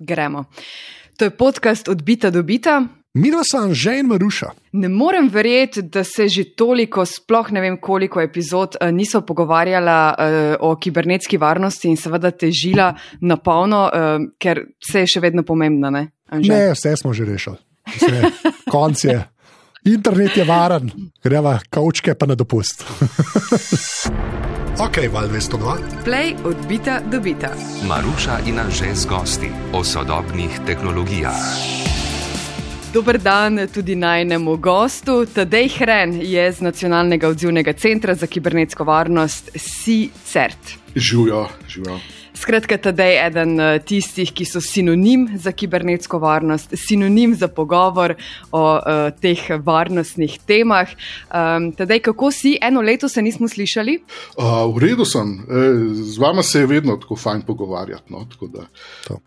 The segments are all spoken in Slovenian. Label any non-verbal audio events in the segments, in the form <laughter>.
Gremo. To je podcast odbita do bita. Milo sem že in Maruša. Ne morem verjeti, da se že toliko, sploh ne vem koliko epizod, eh, niso pogovarjala uh, o kibernetski varnosti in seveda težila na polno, uh, ker vse je še vedno pomembno. Ne, ne vse smo že rešili. Vse. Konc je. Internet je varen, greva kavčke pa na dopust. <laughs> ok, val 202. Play odbita do bita. Maruša in Anže z gosti o sodobnih tehnologijah. Dober dan tudi najnemu gostu. Tadej Hren je z Nacionalnega odzivnega centra za kibernetsko varnost CICERT. Živijo, živijo. Skratka, tadej je eden eh, tistih, ki so sinonim za kibernetsko varnost, sinonim za pogovor o uh, teh varnostnih temah. Um, tadej, kako si, eno leto se nismo slišali? Uh, v redu sem, e, z vama se je vedno tako fajn pogovarjati. No,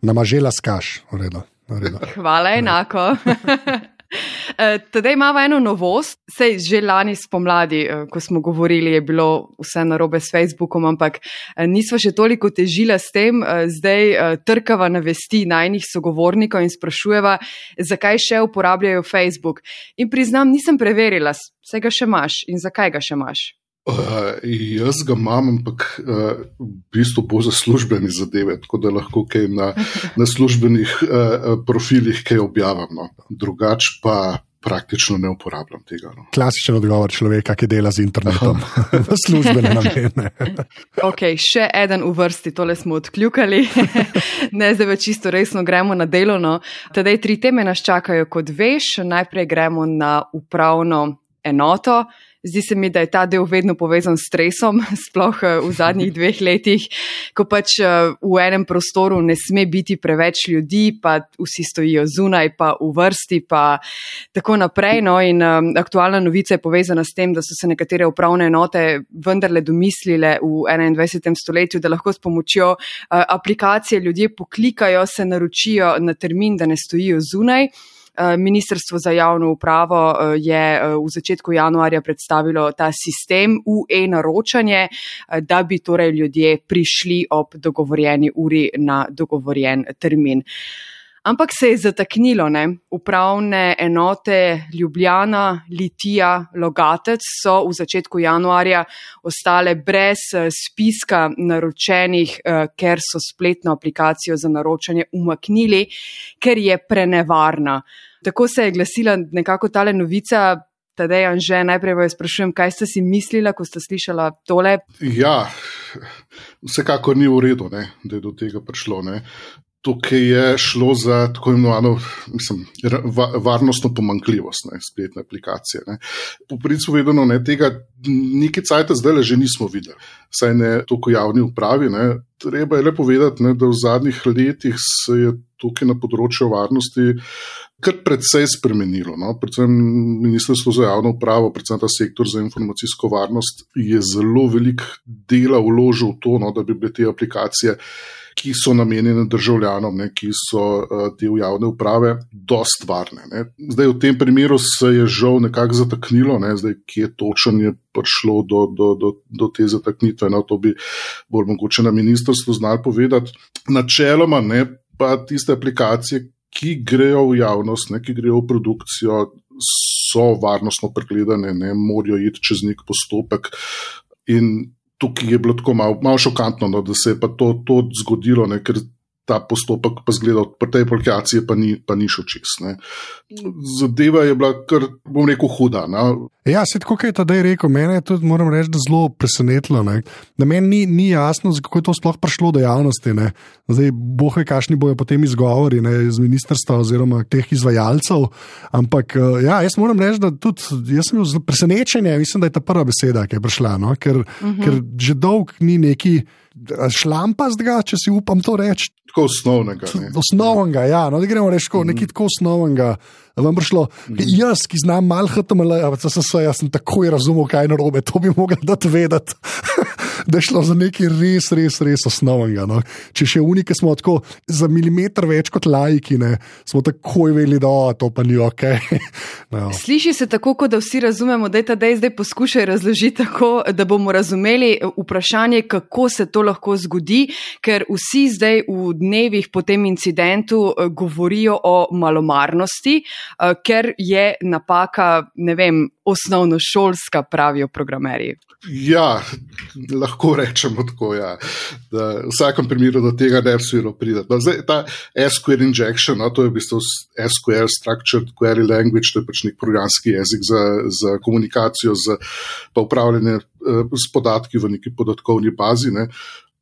Namažela skaš, v redu. Hvala, enako. <laughs> Eh, Tedaj imamo eno novost, sej že lani spomladi, eh, ko smo govorili, je bilo vse narobe s Facebookom, ampak eh, nismo še toliko težila s tem, zdaj trkava na vesti najnih sogovornikov in sprašujeva, zakaj še uporabljajo Facebook. In priznam, nisem preverila, vse ga še imaš in zakaj ga še imaš. Uh, jaz ga imam, ampak uh, v bistvu bo za službene zadeve, tako da lahko kaj na, <laughs> na službenih uh, profilih kaj objavim. No. Drugač pa praktično ne uporabljam tega. No. Klasičen odgovor človeka, ki dela z internetom, v <laughs> službene <laughs> namene. ok, še en v vrsti, tole smo odkljukali. ne, zdaj več čisto resno gremo na delo. No. Tedaj tri teme nas čakajo, kot veš. Najprej gremo na upravno enoto. Zdi se mi, da je ta del vedno povezan s stresom, <laughs> sploh eh, v zadnjih <laughs> dveh letih, ko pač eh, v enem prostoru ne sme biti preveč ljudi, pa vsi stojijo zunaj, pa v vrsti, pa tako naprej. No, in um, aktualna novica je povezana s tem, da so se nekatere upravne enote vendarle domislile v 21. stoletju, da lahko s pomočjo uh, aplikacije ljudje poklikajo, se naročijo na termin, da ne stojijo zunaj. Eh, Ministrstvo za javno upravo eh, je eh, v začetku januarja predstavilo ta sistem v e-naročanje, da bi torej ljudje prišli ob dogovorjeni uri na dogovorjen termin. Ampak se je zataknilo, ne? upravne enote Ljubljana, Litija, Logatec so v začetku januarja ostale brez spiska naročenih, ker so spletno aplikacijo za naročanje umaknili, ker je prenevarna. Tako se je glasila nekako tale novica. Tadej, že najprej vas sprašujem, kaj ste si mislili, ko ste slišali tole? Ja, vsekakor ni v redu, ne, da je do tega prišlo. Ne. Tukaj je šlo za tako imenovano mislim, varnostno pomankljivost ne, spletne aplikacije. Ne. Po principu vedno ne, tega nekaj cajta zdaj le že nismo videli, saj ne toliko javni upravi. Ne. Treba je le povedati, ne, da v zadnjih letih se je tukaj na področju varnosti kar precej spremenilo. No? Predvsem Ministrstvo za javno upravo, predvsem ta sektor za informacijsko varnost, je zelo velik dela vložil v to, no, da bi bile te aplikacije, ki so namenjene državljanom, ne, ki so del javne uprave, dost varne. Ne. Zdaj, v tem primeru se je žal nekako zataknilo, ne, zdaj, kje točno je prišlo do, do, do, do te zataknitve. No, to bi bolj mogoče na ministrstvu znali povedati. Načeloma, ne, pa tiste aplikacije, ki grejo v javnost, ne, ki grejo v produkcijo, so varnostno pregledane, ne morajo iti čez nek postopek. In tukaj je bilo tako malo mal šokantno, no, da se je to, to zgodilo, ne, ker ta postopek pa zgleda, pri tej aplikaciji pa ni, pa ni šel čist. Ne. Zadeva je bila kar, bom rekel, huda. Ne. Ja, se tako je tedaj rekel, mene je tudi, moram reči, zelo presenetilo. Da meni ni, ni jasno, kako je to sploh prišlo do javnosti. Ne. Zdaj, bohe, kakšni bojo potem izgovori ne, iz ministrstva oziroma teh izvajalcev. Ampak eh, ja, jaz moram reči, da tudi jaz sem bil presenečen, mislim, da je ta prva beseda, ki je prišla, no, ker, uh mhm. -huh. ker že dolg ni neki šlampastega, če si upam to reči. Tako osnovnega. Osnovnega, ja, no, da gremo reči, mm. nekaj tako osnovnega. Vam prišlo, jaz, ki znam malo HTML, jaz sem takoj razumel, kaj je narobe, to bi mogel dati vedeti. <laughs> da je šlo za nekaj res, res, res osnovnega. No. Če še unike smo tako za milimeter več kot lajki, ne, smo takoj vedeli, da oh, to pa ni ok. <laughs> no. Sliši se tako, kot da vsi razumemo, da je ta dej zdaj poskušaj razložiti tako, da bomo razumeli vprašanje, kako se to lahko zgodi, ker vsi zdaj v dnevih po tem incidentu eh, govorijo o malomarnosti, eh, ker je napaka, ne vem, osnovnošolska, pravijo programerji. Ja, lahko rečemo tako. Ja. V vsakem primeru do tega ne bi smelo priti. No, zdaj, ta SQL injection, no, to je v bistvu SQL, Structured Query Language, to je pač nek programski jezik za, za komunikacijo, za upravljanje uh, s podatki v neki podatkovni bazi. Ne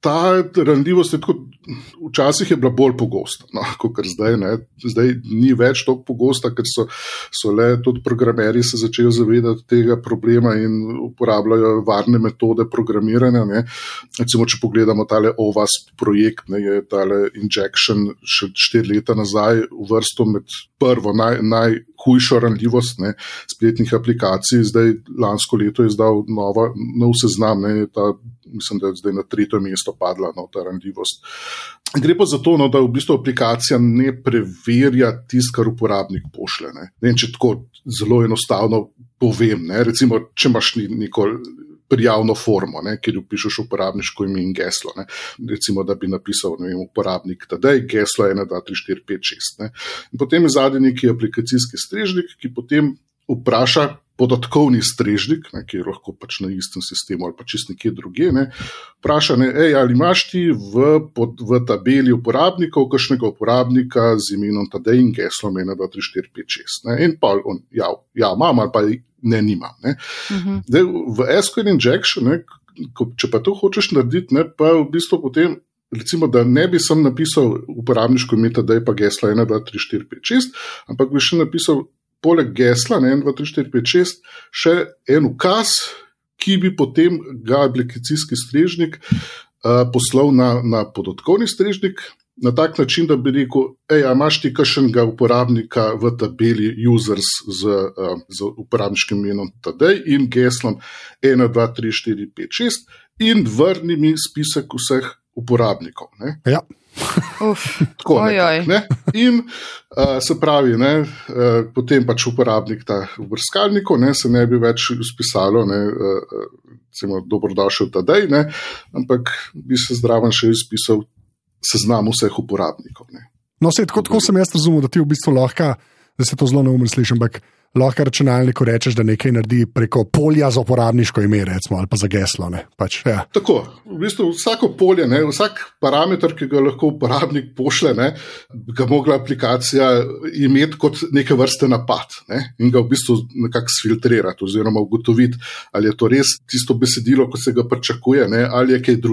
ta ranljivost je tako, včasih je bila bolj pogosta, no, kot zdaj. Ne. Zdaj ni več tako pogosta, ker so, so le tudi programeri se začeli zavedati tega problema in uporabljajo varne metode programiranja. Ne. Recimo, če pogledamo tale OVAS projekt, ne, je tale injection še štiri leta nazaj uvrstil med prvo naj, najhujšo ranljivost ne, spletnih aplikacij. Zdaj, lansko leto je izdal nova, nov seznam, ne, ta mislim, da je zdaj na tretje mesto padla no, ta randljivost. Gre pa za to, no, da v bistvu aplikacija ne preverja tisto, kar uporabnik pošle. Ne. Ne, če tako zelo enostavno povem, ne. recimo, če imaš neko prijavno formo, ne, kjer upišeš uporabniško ime in geslo. Ne. Recimo, da bi napisal vem, uporabnik tedaj, geslo 1, 2, 3, 4, 5, 6. Ne. In potem je zadnji neki aplikacijski strežnik, ki potem vpraša podatkovni strežnik, ne, ki je lahko pač na istem sistemu ali pa čist nekje druge, ne, vpraša, ne, ej, ali imaš ti v, pod, v tabeli uporabnikov kakšnega uporabnika z imenom Tadej in geslom 1, 2, 3, 4, 5, 6. Ne, in pa on, ja, ja, imam ali pa ne, nimam. Ne. Uh mhm. -huh. V SQL injection, ne, ko, če pa to hočeš narediti, ne, pa v bistvu potem. Recimo, da ne bi sem napisal uporabniško ime, da je pa geslo 1, 2, 3, 4, 5, 6, ampak bi še napisal poleg gesla, ne 1, 2, 3, 4, 5, 6, še en ukaz, ki bi potem ga aplikacijski strežnik uh, poslal na, na podatkovni strežnik. Na tak način, da bi rekel, hej, imaš ti kakšnega uporabnika v tabeli users z, uh, z uporabniškim imenom TD in geslom 1, 2, 3, 4, 5, 6 in vrni mi spisek vseh uporabnikov. Ne? Ja. Tako je. In uh, se pravi, ne, uh, potem pač uporabnik ta vrskalnikov, ne, se ne bi več izpisalo, ne, uh, dobrodošel ta dej, ne, ampak bi se zdraven še izpisal seznam vseh uporabnikov. Ne. No, se, tako, tako sem jaz razumel, da ti v bistvu lahko, da se to zelo neumno sliši, ampak lahko računalniku rečeš, da nekaj naredi preko polja za uporabniško ime, recimo, ali pa za geslo. Pač, ja. Tako, v bistvu vsako polje, ne, vsak parameter, ki ga lahko uporabnik pošle, ne, ga mogla aplikacija imeti kot neke vrste napad ne, in ga v bistvu nekako filtrirati, oziroma ugotoviti, ali je to res tisto besedilo, kot se ga pričakuje, ne, ali je kaj drugega.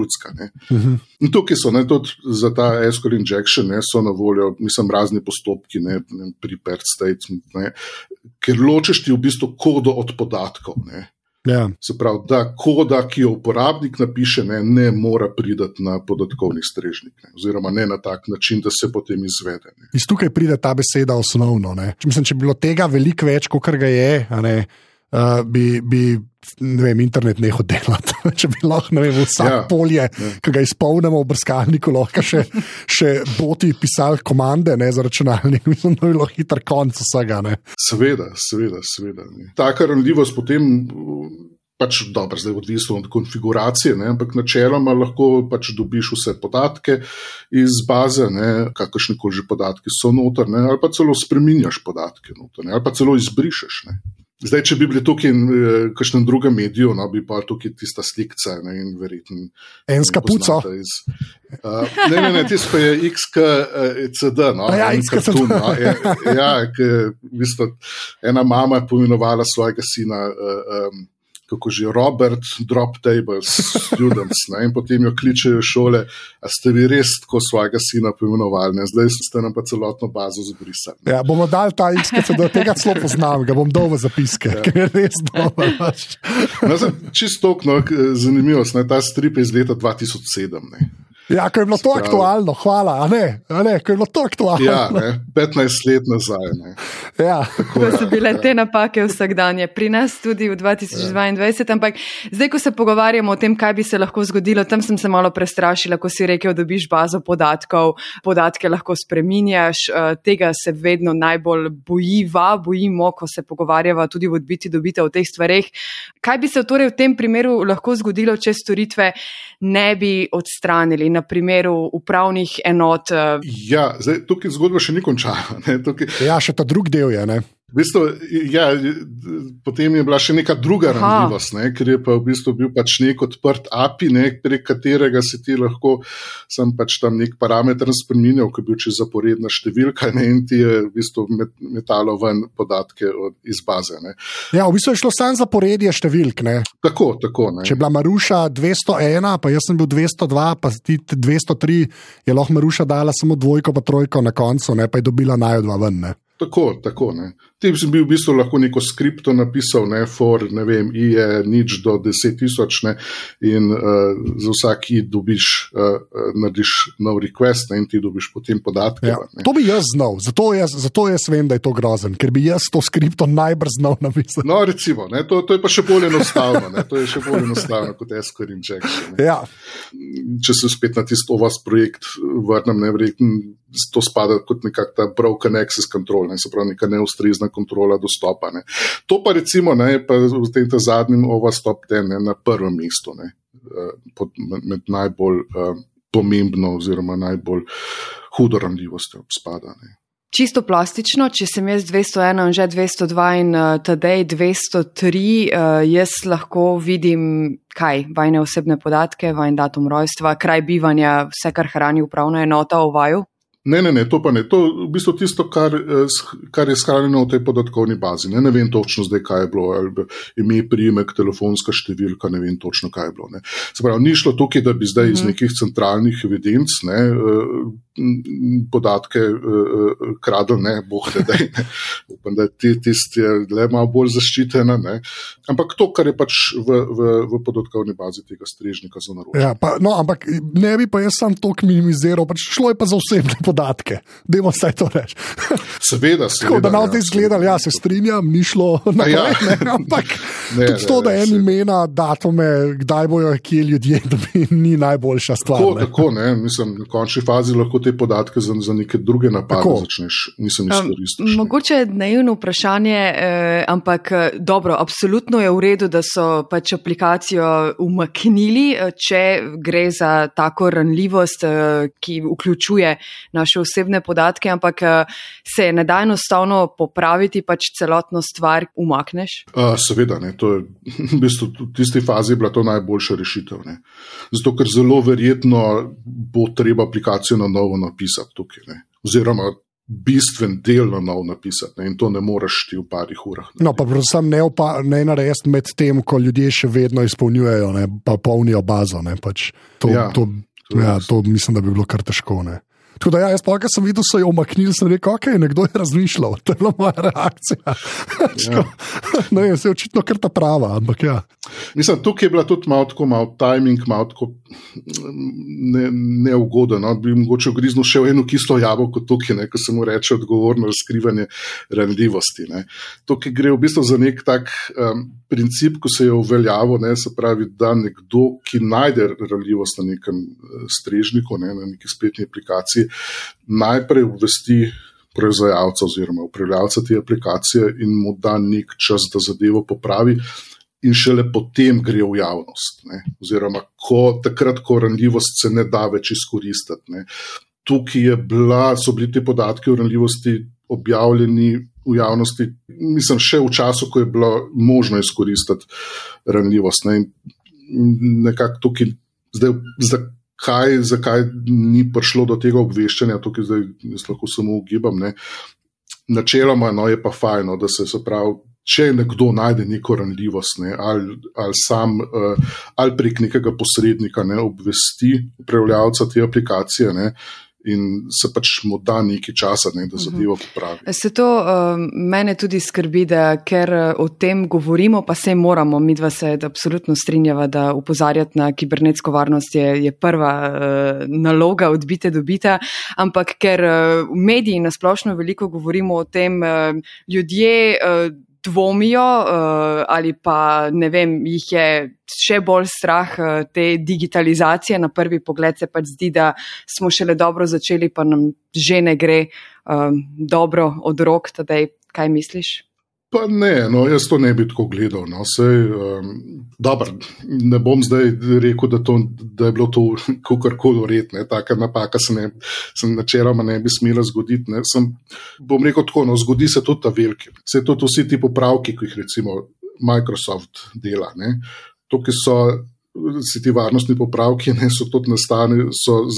Uh mhm. -huh. In tukaj so ne, tudi za ta SQL injection, ne, so na voljo, mislim, razni postopki, ne, ne, prepared statement. Ne, ker ločiš ti v bistvu kodo od podatkov. Ja. Se pravi, da koda, ki jo uporabnik napiše, ne, ne more priti na podatkovni strežnik, ne, oziroma ne na tak način, da se potem izvede. Ne. Iz tukaj pride ta beseda osnovno. Mislim, če bi bilo tega veliko več, kot ga je, ne, uh, bi, bi ne vem, internet nehal delati. <laughs> Če bi lahko vem, vsak ja, polje, ja. ki ga izpolnimo v brskalniku, lahko še, še boti pisali komande ne, za računalnik, <laughs> mislim, da bi bilo hiter konc vsega. Ne. Seveda, seveda, seveda. Ne. Taka ranljivost potem. Pač dobro, zdaj odvisno od konfiguracije, ne, ampak načeloma lahko pač dobiš vse podatke iz baze, kakršne koli že podatki so noter, ne, ali pa celo spremenjaš podatke noter, ne, ali pa celo izbrišeš. Ne. Zdaj, če bi bili tukaj v uh, kakšnem drugem mediju, no, bi pa tukaj tista slikca ne, in verjetno. En skapuco. Iz, uh, ne, ne, ne, tisto je XKCD. No, ja, XKCD. No, ja, ja, v bistvu ena mama je pomenovala svojega sina. Uh, um, kako že Robert, drop tables, students, ne? in potem jo kličejo šole, a ste vi res tako svojega sina poimenovali, ne? zdaj ste nam pa celotno bazo zbrisali. Ja, bomo dali ta iskati, da tega celo poznam, ga bom dol v zapiske, ja. ker je res dobro. no, čisto, no, zanimivo, ta strip je iz leta 2007. Ne? Ja, ko je bilo to Spravi. aktualno, hvala, a ne, a ne, ko je bilo to aktualno. Ja, ne, 15 let nazaj. Ne. ja. Ko so bile te napake vsakdanje, pri nas tudi v 2022. Ampak zdaj, ko se pogovarjamo o tem, kaj bi se lahko zgodilo, tam sem se malo prestrašila, ko si rekel, dobiš bazo podatkov, podatke lahko spreminjaš. eh, Tega se vedno najbolj bojiva, bojimo, ko se pogovarjava tudi v odbiti dobite o teh stvareh. Kaj bi se torej v tem primeru lahko zgodilo, če storitve ne bi odstranili, na primeru upravnih enot? eh, Ja, zdaj, tukaj zgodba še ni končana. Ne, tukaj, ja, še ta drugi del je. Ne? V bistvu, ja, potem je bila še neka druga ranljivost, ne, ker je pa v bistvu bil pač nek odprt API, ne, prek katerega si ti lahko sam pač tam nek parameter spremenil, ki je bil če zaporedna številka ne, in ti je v bistvu met, metalo ven podatke od, iz baze. Ne. Ja, v bistvu je šlo samo za poredje številk. Ne? Tako, tako. Ne. Če je bila Maruša 201, pa jaz sem bil 202, pa ti 203, je lahko Maruša dala samo dvojko, pa trojko na koncu, ne? pa je dobila najdva ven. Ne? Tako, tako. Ne. Ti si bil v bistvu lahko neko skripto napisal, ne, for, ne vem, i je nič do 10 tisoč, ne, in uh, za vsak i dobiš, uh, narediš nov request, ne, in ti dobiš potem podatke. Ja, ne. to bi jaz znal, zato jaz, zato jaz vem, da je to grozen, ker bi jaz to skripto najbrž znal napisati. No, recimo, ne, to, to je pa še bolj enostavno, ne, to je še bolj enostavno kot SQL injection. Ne. Ja, Če se spet na tisto vas projekt vrnem, ne verjetno, to spada kot nekak ta broken access control, ne, se pravi neka neustrezna kontrola dostopa. Ne. To pa recimo ne, pa v tem zadnjem overstop ten ne, na prvem mestu, ne, eh, pod, med, najbolj uh, pomembno oziroma najbolj hudo ranljivostjo spada. Ne. Čisto plastično, če sem jaz 201 in že 202 in uh, tedej 203, uh, jaz lahko vidim kaj, vajne osebne podatke, vajn datum rojstva, kraj bivanja, vse, kar hrani upravna enota o vaju. Ne, ne, ne, to pa ne. To je v bistvu tisto, kar, eh, kar je shranjeno v tej podatkovni bazi. Ne, ne vem točno zdaj, kaj je bilo, ali ime, priimek, telefonska številka, ne vem točno, kaj je bilo. Ne. Se pravi, ni šlo tukaj, da bi zdaj iz Mhm. nekih centralnih evidenc ne, eh, podatke eh, kradli, ne, boh ne daj. Ne. <laughs> Upam, da je ti- tisti je le malo bolj zaščitena. Ne. Ampak to, kar je pač v, v, v podatkovni bazi tega strežnika za naročanje. ja, pa, no, ampak ne bi pa jaz sam to minimiziral, pač šlo je pa za osebne podatke. Dajmo vsaj to reči. Seveda, <laughs> Tako da seveda. na ja, te zgledali, ja, se strinjam, ni šlo <laughs> naprej, ja. ne, ampak <laughs> Ne, tudi to, ne, da ne, en imena, datume, kdaj bojo kje ljudje, da bi ni najboljša stvar. Tako, ne. tako ne, mislim, v končni fazi lahko te podatke za, za neke druge napade Tako. začneš, nisem Um, izkoristil. mogoče je naivno vprašanje, eh, ampak eh, dobro, absolutno je v redu, da so pač aplikacijo umaknili, eh, če gre za tako ranljivost, eh, ki vključuje naše osebne podatke, ampak eh, se ne da enostavno popraviti, pač celotno stvar umakneš. Uh, seveda, ne, to je <laughs> v bistvu v tisti fazi bila to najboljša rešitev. Ne. Zato, ker zelo verjetno bo treba aplikacijo na novo napisati tukaj. Ne. Oziroma, bistven del na novo napisati ne, in to ne moreš ti v parih urah. No, pa predvsem ne, opa- ne narediti med tem, ko ljudje še vedno izpolnjujejo, ne, pa polnijo bazo. Ne, pač to, Ja, to, to ja, to mislim, da bi bilo kar težko. Ne. Tako da, ja, jaz pa, ko sem videl, so jo omaknili, sem rekel, ok, nekdo je razmišljal. <laughs> To je bila moja reakcija. <laughs> Ja. ne vem, se je očitno kar ta prava, ampak ja. Mislim, tukaj je bila tudi malo tako, malo timing, malo tako ne- neugoden. No. Bi mogoče griznil še v eno kislo jabolko tukaj, ne, ko se mu reče odgovorno razkrivanje ranljivosti. Ne. Tukaj gre v bistvu za nek tak um, princip, ko se je uveljavil, ne, se pravi, da nekdo, ki najde ranljivost na nekem eh, strežniku, ne, na neki spletni aplikaciji, najprej obvesti proizvajalca oziroma upravljalca te aplikacije in mu da nek čas, da zadevo popravi. In šele potem gre v javnost, ne? oziroma ko, takrat, ko ranljivost se ne da več izkoristiti. Ne? Tukaj bila, so bili ti podatki o ranljivosti objavljeni v javnosti, mislim, še v času, ko je bilo možno izkoristiti ranljivost. Ne? In nekako tukaj, zdaj, zakaj, zakaj ni prišlo do tega obveščanja, tukaj zdaj jaz lahko samo ugibam. Ne? Načeloma no, je pa fajno, da se, pravi. Če nekdo najde neko ranljivost, ne, ali, ali sam, uh, ali prek nekega posrednika ne, obvesti upravljavca te aplikacije, ne, in se pač mu da nekaj časa, ne, da Mhm. zadevo popravi. Se to uh, mene tudi skrbi, da ker uh, o tem govorimo, pa se moramo, mi dva se absolutno strinjava, da upozarjati na kibernetsko varnost je, je prva uh, naloga odbite dobita, ampak ker uh, v mediji nasplošno veliko govorimo o tem, uh, ljudje. Uh, Dvomijo, uh, ali pa ne vem, jih je še bolj strah uh, te digitalizacije. Na prvi pogled se pač zdi, da smo šele dobro začeli, pa nam že ne gre um, dobro od rok. Tadej, kaj misliš? Pa ne, no, jaz to ne bi tako gledal. No. Sej, um, dobro, ne bom zdaj rekel, da, to, da je bilo to <laughs> kakorkoli uredno. Taka napaka se, ne, se načeloma ne bi smela zgoditi. Ne. Sem, bom rekel tako, no, zgodi se tudi ta veliki. Se tudi vsi ti popravki, ki jih recimo Microsoft dela. Ne. To, ki so vsi ti varnostni popravki, ne so tudi nastali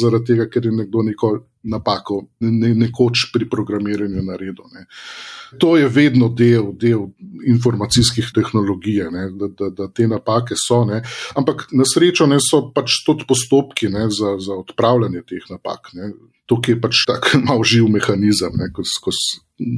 zaradi tega, ker je nekdo neko napako ne, nekoč pri programiranju naredil. Ne. To je vedno del, del informacijskih tehnologij, ne, da, da, da te napake so. Ne. Ampak na srečo ne, so pač tudi postopki ne, za, za odpravljanje teh napak. Ne. Tukaj je pač tako <laughs> malo živ mehanizem,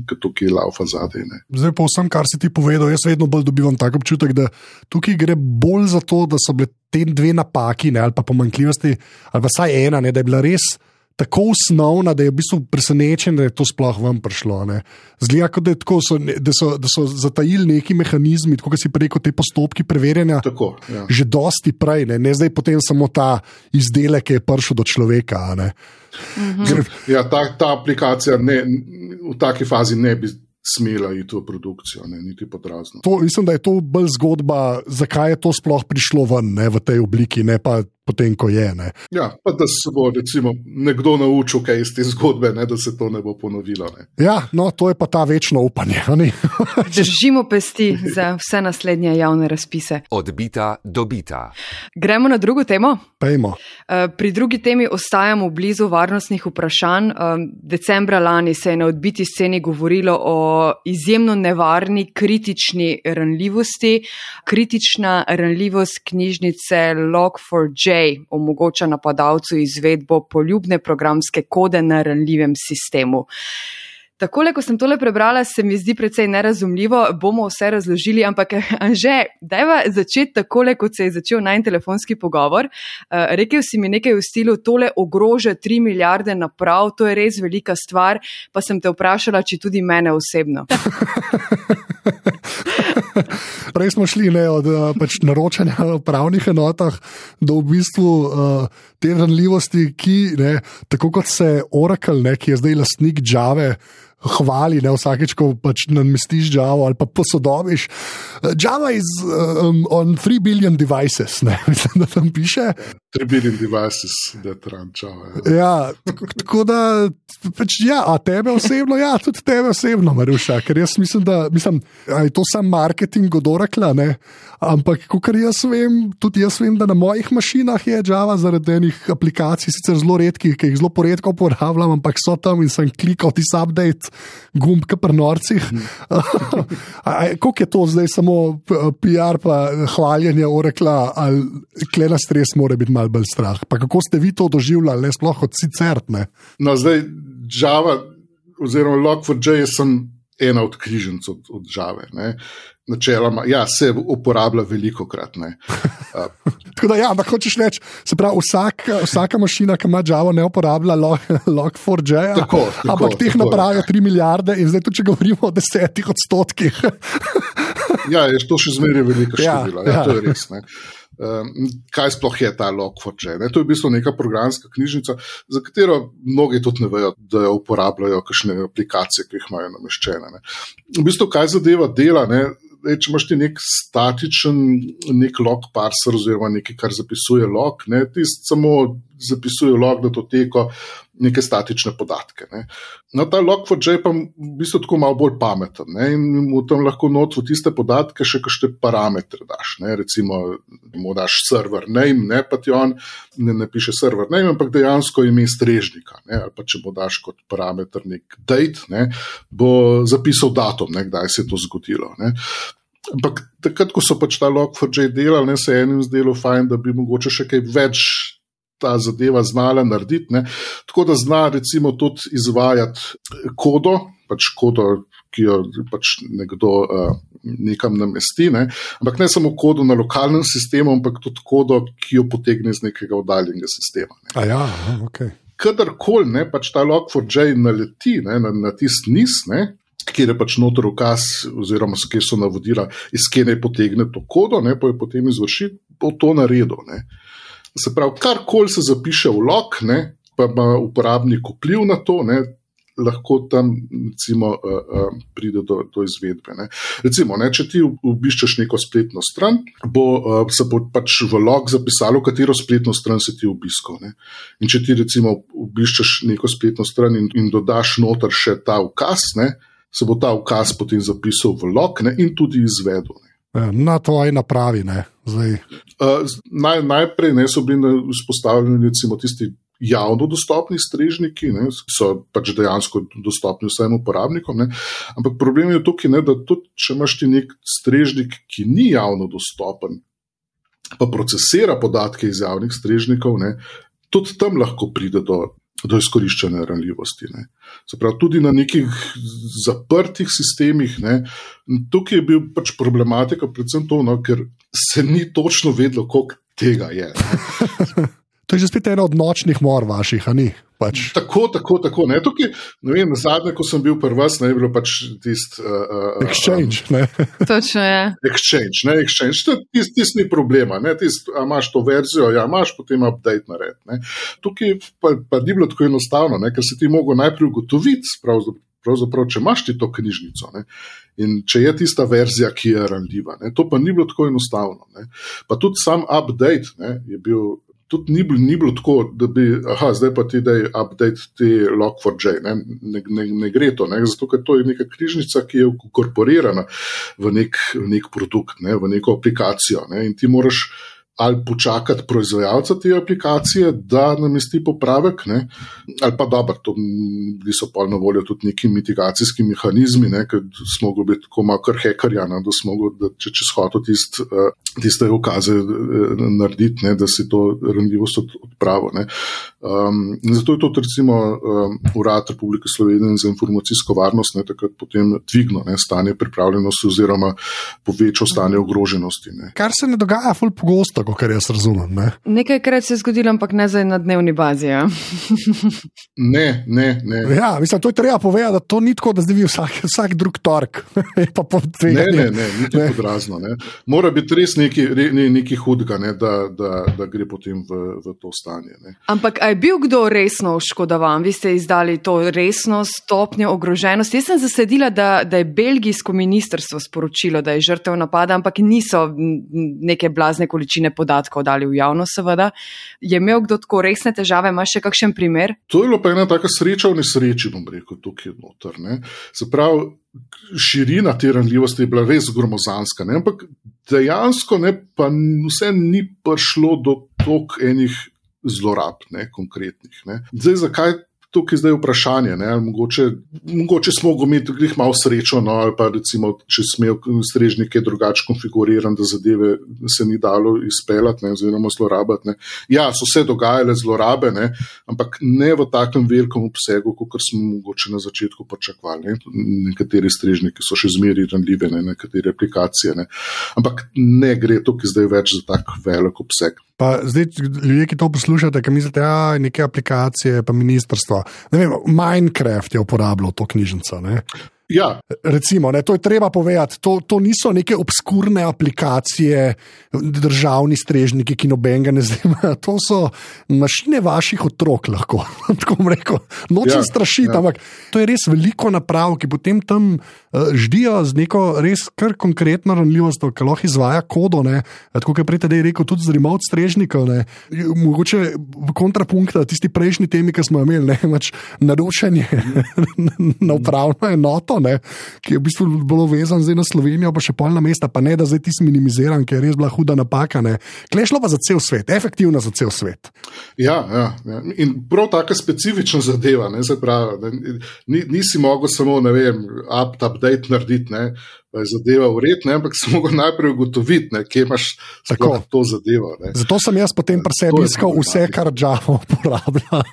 ki tukaj laufa zadaj. Ne. Zdaj, po vsem, kar si ti povedal, jaz vedno bolj dobivam tak občutek, da tukaj gre bolj za to, da so bile te dve napaki ne, ali pa pomankljivosti, ali pa vsaj ena, ne, da je bila res tako osnovna, da je v bistvu presenečen, da je to sploh vam prišlo. Zgleda, da, tako, so, da, so, da so zatajili neki mehanizmi, kot si rekel, te postopki preverjanja. Tako, ja. Že dosti prej, ne, ne zdaj potem samo ta izdelek, ki je prišel do človeka. Mhm. Ker, ja, ta, ta aplikacija ne, v taki fazi ne bi smela iti v produkcijo, ne, niti podrazno. To, mislim, da je to bolj zgodba, zakaj je to sploh prišlo ven ne, v tej obliki, ne pa potem, ko je. Ne. Ja, pa da se bo recimo, nekdo naučil kaj iz te zgodbe, ne, da se to ne bo ponovilo. Ne. Ja, no, to je pa ta večno upanje. <laughs> Držimo pesti za vse naslednje javne razpise. Odbita, dobita. Gremo na drugo temo. Pejmo. Pri drugi temi ostajamo blizu varnostnih vprašanj. Decembra lani se je na odbiti sceni govorilo o izjemno nevarni kritični ranljivosti. Kritična ranljivost knjižnice Log4j omogoča napadalcu izvedbo poljubne programske kode na ranljivem sistemu. Takole, ko sem tole prebrala, se mi zdi precej nerazumljivo, bomo vse razložili, ampak <laughs> Anže, dajva začeti takole, kot se je začel najn telefonski pogovor. Uh, rekel si mi nekaj v stilu, tole ogroža 3 milijarde naprav, to je res velika stvar, pa sem te vprašala, či tudi mene osebno. <laughs> Prej smo šli ne, od pač, naročanja v pravnih enotah do v bistvu uh, te ranljivosti, ki, ne, tako kot se Oracle, ne, ki je zdaj lastnik Java, hvali, ne vsakeč, ko pač namestiš Java ali pa posodobiš. Java is um, on 3 billion devices, ne, <laughs> mislim, da tam piše. 3 billion devices, da trančava. Ja, tako, tako da, pač, ja, a tebe osebno, ja, tudi tebe osebno, Maruša, ker jaz mislim, da mislim, je to sam marketing od Oracle, ne? ampak kot jaz vem, tudi jaz vem, da na mojih mašinah je Java zaradi enih aplikacij, sicer zelo redkih, ki jih zelo poredko uporabljam, ampak so tam in sem klikal tisti update, gumb, ki pri norcih. <laughs> Kako je to zdaj samo PR, pa hvaljenje Oracle, ali klena stres mora biti malo bolj strah. Pa kako ste vi to doživljali, ne sploh od sicer? Ne? No, zdaj Java, oziroma Log4j, sem ena od križanc od, od Java. Ne. Načeloma, ja, se uporablja veliko krat. <laughs> Tako da, ja, ampak hočeš reči, se pravi, vsak, vsaka mašina, ki ima Java, ne uporablja Log4j. Tako, ampak tako, teh tako. naprav je 3 milijarde in zdaj, tudi, če govorimo o desetih odstotkih. ja, je to še zmeraj veliko Ja, število. Ja, ja. ja. To je res. Ne. Kaj sploh je ta Log4j? Ne? To je v bistvu neka programska knjižnica, za katero mnogi tudi ne vejo, da jo uporabljajo kakšne aplikacije, ki jih imajo nameščene. Ne? V bistvu, kaj zadeva dela, ne? Ej, če imaš ti nek statičen, nek log parser, oziroma nekaj, kar zapisuje log, ne, ti samo zapisuje log datoteko, neke statične podatke. Ne. No, ta log4j pa v bistvu tako malo bolj pameten ne, in mu tam lahko not v tiste podatke še kakšne parametre daš. Ne. Recimo, mu daš server name, ne pa ti on ne, ne piše server name, ampak dejansko ime strežnika. Ne, ali pa če mu daš kot parameter nek date, ne, bo zapisal datum, ne, kdaj se je to zgodilo. Ne. Ampak takrat, ko so pač ta Log4j delali, ne, se je enim zdelo fajn, da bi mogoče še kaj več ta zadeva znala narediti. Ne. Tako da zna recimo tudi izvajati kodo, pač kodo, ki jo pač nekdo uh, nekam namesti, ne. ampak ne samo kodo na lokalnem sistemu, ampak tudi kodo, ki jo potegne iz nekega oddaljenega sistema. Ne. Ja, okay. Kadarkoli pač ta Log4j naleti ne, na, na tisti niz, ne, kjer je pač notor ukaz, oziroma kjer so navodila, iz kje naj potegne to kodo, ne, pa je potem izvršiti, bo to naredil. Ne. Se pravi, karkoli se zapiše v log, ne, pa ima uporabnik vpliv na to, ne, lahko tam recimo, uh, uh, pride do, do izvedbe. Ne. Recimo, ne, če ti obiščeš neko spletno stran, bo, uh, se bo pač v log zapisalo, katero spletno stran si ti obiskal. Ne. In če ti recimo obiščeš neko spletno stran in, in dodaš noter še ta ukaz, ne, se bo ta ukaz potem zapisal v log ne, in tudi izvedel. Ne. Na aj napravi. Uh, naj, najprej ne, so bili vzpostavljeni tisti javno dostopni strežniki, ki so pač dejansko dostopni vsem uporabnikom. Ne. Ampak problem je tukaj, ne, da tudi če imaš ti nek strežnik, ki ni javno dostopen, pa procesira podatke iz javnih strežnikov, ne, tudi tam lahko pride do do izkoriščanja ranljivosti. Pravi, tudi na nekih zaprtih sistemih. Ne. Tukaj je bil pač problematika, predvsem to, no, ker se ni točno vedlo, koliko tega je. <laughs> To je že spet ena od nočnih mor vaših, ali ni? Pač. Tako, tako, tako. Ne, tukaj, ne vem, zadnje, ko sem bil pri vas, ne je bilo pač tisti. Uh, uh, exchange. Um, <laughs> Točno je. Exchange, ne exchange. Tisti tis ni problema. Tist, imaš to verzijo, ja, imaš potem update na red. Ne. Tukaj pa, pa ni bilo tako enostavno, ne, ker si ti mogel najprej ugotoviti, pravzaprav, če imaš ti to knjižnico. Ne. In če je tista verzija, ki je ranljiva, ne, to pa ni bilo tako enostavno. Ne. Pa tudi sam update ne, je bil tudi ni, ni bilo tako, da bi, aha, zdaj pa ti da update ti log4j. Ne, ne, ne, ne gre to, ne, zato ker to je neka križnica, ki je ukorporirana v nek, v nek produkt, ne, v neko aplikacijo. Ne, in ti moraš ali počakati proizvajalca te aplikacije, da namesti popravek, ne? ali pa dobro, to so pa na voljo tudi neki mitigacijski mehanizmi, ne? ker smo mogli biti tako malo kar hekarja, da smo mogli, da če čez hoto tist, uh, tiste ukaze uh, narediti, ne? da si to ranljivost odpravo. Um, zato je to recimo um, Urad Republike Slovenije za informacijsko varnost ne? takrat potem dvigno ne? stanje pripravljenosti oziroma povečal stanje ogroženosti. Ne? Kar se ne dogaja ful pogosto tako, kar jaz razumem. Ne? Nekajkrat se je zgodilo, ampak ne zdaj na dnevni bazi. Ja? ne, ne. ne. Ja, mislim, to je treba povedati, da to ni tako, da zdaj vi vsak, vsak drug torek. <laughs> ne, ne, ne, ni to podrazno. Ne. Mora biti res nekaj ne, neki hudega, ne, da, da, da gre potem v, v to stanje. Ne. Ampak je bil kdo resno oškodovan? Vi ste izdali to resno stopnjo ogroženosti. Jaz sem zasedila, da, da je belgijsko ministrstvo sporočilo, da je žrtev napada, ampak niso neke blazne količine podatkov dali v javnost, seveda. Je imel kdo tako resne težave, ima še kakšen primer? To je bila pa ena taka sreča v nesreči, bom rekel, tukaj noter. Ne. Se pravi, širina te ranljivosti je bila res gromozanska, ne. ampak dejansko ne, pa vse ni prišlo do tok enih zlorab, ne, konkretnih. Ne. Zdaj, zakaj? Tukaj zdaj vprašanje. Mogoče, mogoče smo imeli tudi malo srečo, no, ali pa recimo, če smejo strežnike drugače konfigurirati, da zadeve se ni dalo izpeljati, oziroma zlorabiti. Ne. Ja, so se dogajale zlorabe, ne, ampak ne v takem velikem obsegu, kot smo mogoče na začetku pričakovali. Ne. Nekateri strežniki so še zmeri ranljive, ne, nekatere aplikacije. Ne. Ampak ne gre tukaj zdaj več za tak velik obseg. Pa zdaj, ljudje, ki to poslušate, ki mislite, da ja, nekaj aplikacije, pa ministrstvo. Vem, Minecraft je uporabljal to knjižnico. Ne? Ja. Recimo, ne, to je treba povedati. To, to niso neke obskurne aplikacije, državni strežniki, ki noben ga ne zanima. <laughs> To so mašine vaših otrok, lahko <laughs> tako rekel. Nočem ja, strašiti, ja. ampak to je res veliko naprav, ki potem tam uh, ždijo z neko res kar konkretno ranljivost, ki lahko izvaja kodo. Ne. Tako kot je prej rekel, tudi z remote strežnikov. Ne. Mogoče v kontrapunkt tisti prejšnji temi, ki smo imeli, ne <laughs> več naročanje na upravno enoto ne, ki je v bistvu bolj vezan na Slovenijo, pa še polna mesta, pa ne da zdaj ti minimiziran, ker je res bila huda napaka. Klešlo pa za cel svet, efektivno za cel svet. Ja, ja, ja. in prav tako specifična zadeva, ne, pravi, ne, nisi mogel samo, ne vem, up, update narediti. Pa je zadeva uredna, ampak se lahko najprej ugotoviti, ne, kje imaš to zadevo. Ne. Zato sem jaz potem pri sebi iskal vse, kar Java <laughs> uporablja.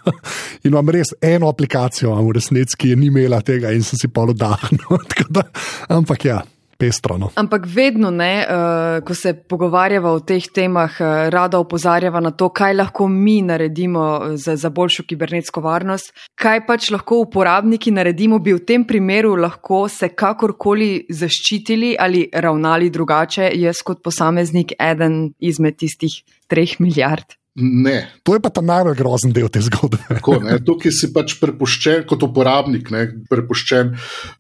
in imam res eno aplikacijo, v resnici, ki je ni imela tega in sem si pa oddahnil. <laughs> ampak ja pestro. No. Ampak vedno, ne, uh, ko se pogovarjava o teh temah, uh, rada opozarjava na to, kaj lahko mi naredimo eh, za, za boljšo kibernetsko varnost, kaj pač lahko uporabniki naredimo, bi v tem primeru lahko se kakorkoli zaščitili ali ravnali drugače, jaz kot posameznik, eden izmed tistih treh milijard. Ne. To je pa ta najbolj grozen del te zgodbe. Tako, Tukaj si pač prepuščen kot uporabnik, ne, prepuščen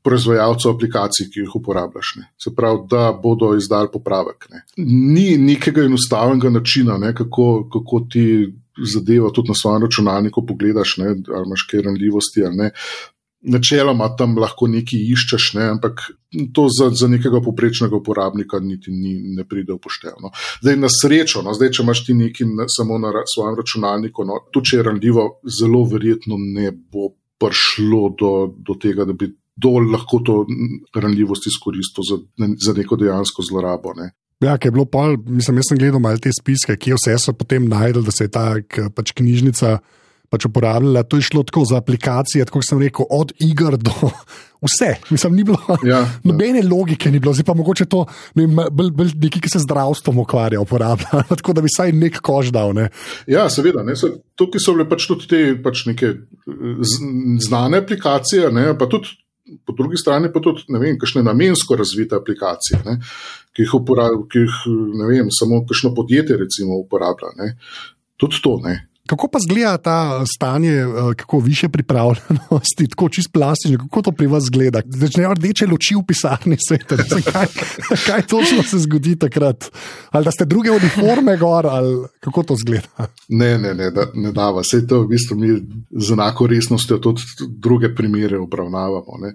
proizvajalcu aplikacij, ki jih uporabljaš. Ne. Se pravi, da bodo izdali popravek. Ne. Ni nekega enostavnega načina, ne, kako, kako ti zadevo tudi na svojem računalniku pogledaš, ne, ali imaš kaj ranljivosti ali ne. Načeloma tam lahko nekaj iščeš, ne, ampak to za, za nekega poprečnega uporabnika niti ni, ne pride upoštevno. Zdaj, na srečo, no, zdaj, če imaš ti nekaj samo na svojem računalniku, no, tudi če je ranljivo, zelo verjetno ne bo prišlo do, do tega, da bi dol lahko to ranljivost izkoristil za, za neko dejansko zlorabo. Ne. Ja, ki je bilo pol, mislim, jaz sem gledal malo te spiske, kje vse so potem najdel, da se je ta pač knjižnica pač uporabljala. To je šlo tako za aplikacije, tako sem rekel, od iger do <laughs> vse. Mislim, ni bilo ja, nobene ja. logike, ni bilo, zdaj pa mogoče to ne, bolj, bolj neki, ki se zdravstvom ukvarja, uporablja. <laughs> tako da bi vsaj nek kož dal. Ne. Ja, seveda. Ne, se, tukaj so bile pač tudi te pač neke znane aplikacije, ne, pa tudi. Po drugi strani pa tudi, ne vem, kakšne namensko razvite aplikacije, ne, ki jih, uporab, ki jih vem, samo kakšno podjetje recimo uporablja. Ne. Tudi to, ne. Kako pa zgleda ta stanje, eh, kako više pripravljenosti, <laughs> tako čist plastično, kako to pri vas zgleda? Začnejo rdeče luči v pisarni svet. <laughs> Kaj, kaj točno se zgodi takrat? Ali da ste druge uniforme gor, ali kako to zgleda? Ne, ne, ne, da, ne da vas. To v bistvu mi z enako resnostjo tudi druge primere obravnavamo. Ne.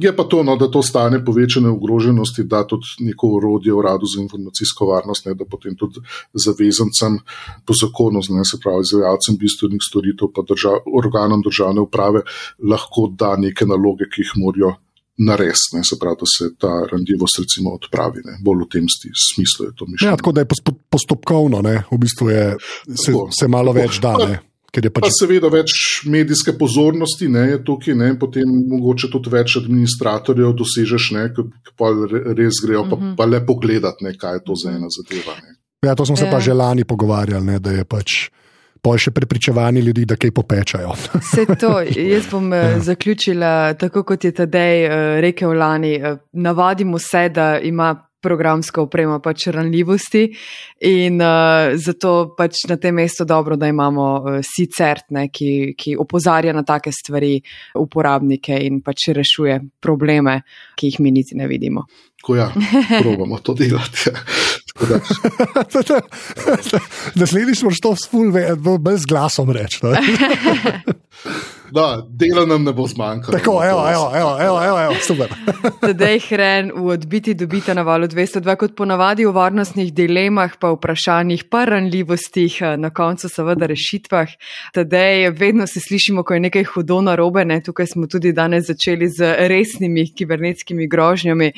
Je pa to, no, da to stane povečane ogroženosti, da tudi neko urodje v radu za informacijsko varnost, ne, da potem tudi zavezancem po zakonu, ne, se pravi, bistvenih storitev, pa držav, organom državne uprave, lahko da neke naloge, ki jih morajo narediti, se pravi, da se ta randljivost recimo odpravi. Ne. Bolj v tem smislu je to mišljeno. Ja, tako da je postopkovno, ne. v bistvu je, se, se malo tako. več da. Ne. Pač... Pa seveda več medijske pozornosti ne, je tukaj, ne, potem mogoče tudi več administratorjev dosežeš, ne, ki pa res grejo pa, -hmm. pa le pogledati, ne, kaj je to za ena zadeva. Ne. Ja, to smo se ja. pa že lani pogovarjali, ne, da je pač pa še prepričevanje ljudi, da kaj popečajo. Vse <laughs> to, jaz bom eh, ja. zaključila tako, kot je tedej uh, rekel lani. Uh, navadimo se, da ima programska oprema pač ranljivosti in uh, zato pač na tem mestu dobro, da imamo uh, SICERT, ne, ki, ki opozarja na take stvari uporabnike in pač rešuje probleme, ki jih mi niti ne vidimo. Ko ja, probamo to delati. Naslednji smo šlo s fulve, brez glasom reči. <laughs> Da, dela nam ne bo zmanjkalo. Tako, evo, evo, evo, evo, evo, evo super. <laughs> Tedej hren v odbiti dobite na valu 202, kot ponavadi v varnostnih dilemah, pa vprašanjih, pa ranljivostih, na koncu seveda rešitvah. Tedej vedno se slišimo, ko je nekaj hudo narobe, ne? tukaj smo tudi danes začeli z resnimi kibernetskimi grožnjami,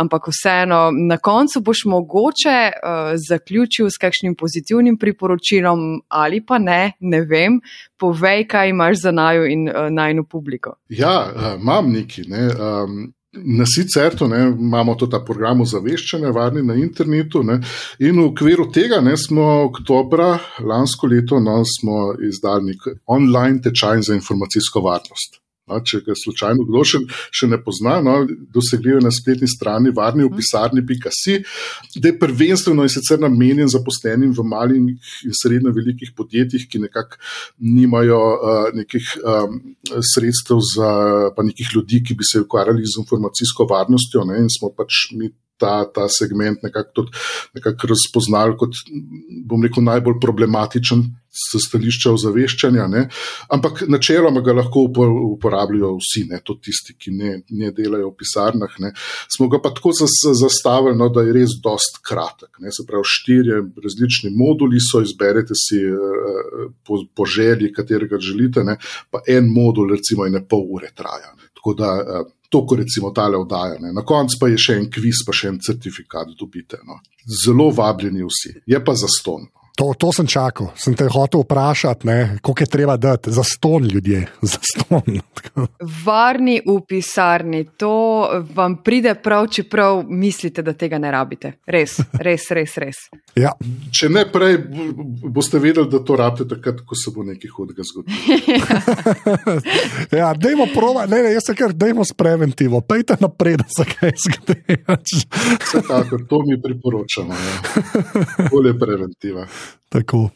ampak vseeno, na koncu boš mogoče uh, zaključil s kakšnim pozitivnim priporočilom ali pa ne, ne vem, povej, kaj imaš za naju in uh, najno publiko. Ja, uh, imam neki. Ne, um, Na sicer ne, imamo tudi ta program ozaveščanja, varni na internetu. Ne, in v okviru tega ne, smo oktobra lansko leto no, izdali online tečaj za informacijsko varnost. No, če ga slučajno kdo še, še ne pozna, no, dosegljivo na spletni strani varni v pisarni.si, da je prvenstveno in sicer namenjen zaposlenim v malih in srednjo velikih podjetjih, ki nekako nimajo uh, nekih um, sredstev za pa nekih ljudi, ki bi se ukvarjali z informacijsko varnostjo ne, in smo pač mi ta, ta segment nekako nekak razpoznali kot, bom rekel, najbolj problematičen s stališča ozaveščanja. Ne? Ampak načeloma ga lahko uporabljajo vsi, ne? tudi tisti, ki ne, ne delajo v pisarnah. Ne? Smo ga pa tako zastavili, no, da je res dost kratek. Ne? Se pravi, štirje različni moduli so, izberete si eh, po, po želji, katerega želite, ne? pa en modul, recimo, je ne pol ure traja. Ne? Tako da. To, ko recimo tale oddaja. Ne. Na koncu pa je še en kviz, pa še en certifikat dobite. No. Zelo vabljeni vsi, je pa za ston. To, to sem čakal, sem te hotel vprašati, koliko je treba dati za ston ljudje. Za ston. <laughs> Varni v pisarni, to vam pride prav, čeprav mislite, da tega ne rabite. Res, res, res. res. Ja. Če ne prej, boste vedeli, da to rabite takrat, ko se bo nekaj hudega zgodilo. <laughs> ja, dajmo prova, ne, ne, jaz se kar dajmo s preventivo, pejte naprej, da se kaj zgodi. Vsekakor, to mi priporočamo. Ja. Bolje preventiva. Tako.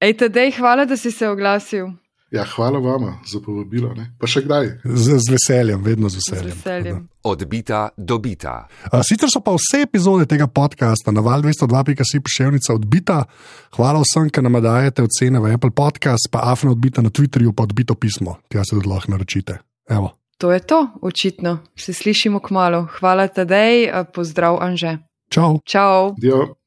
Ej, tedej, hvala, da si se oglasil. Ja, hvala vam za povabilo. Ne? Pa še kdaj? Z, z veseljem, vedno z veseljem. Z veseljem. Odbita, dobita. A, sicer so pa vse epizode tega podcasta na val 202.si pošiljnica odbita. Hvala vsem, ki nam dajete ocene v Apple Podcast, pa afno odbita na Twitterju, pa odbito pismo. Tja se tudi lahko naročite. Evo. To je to, očitno. Se slišimo k malu. Hvala tedej, pozdrav Anže. Čau. Čau. Dio.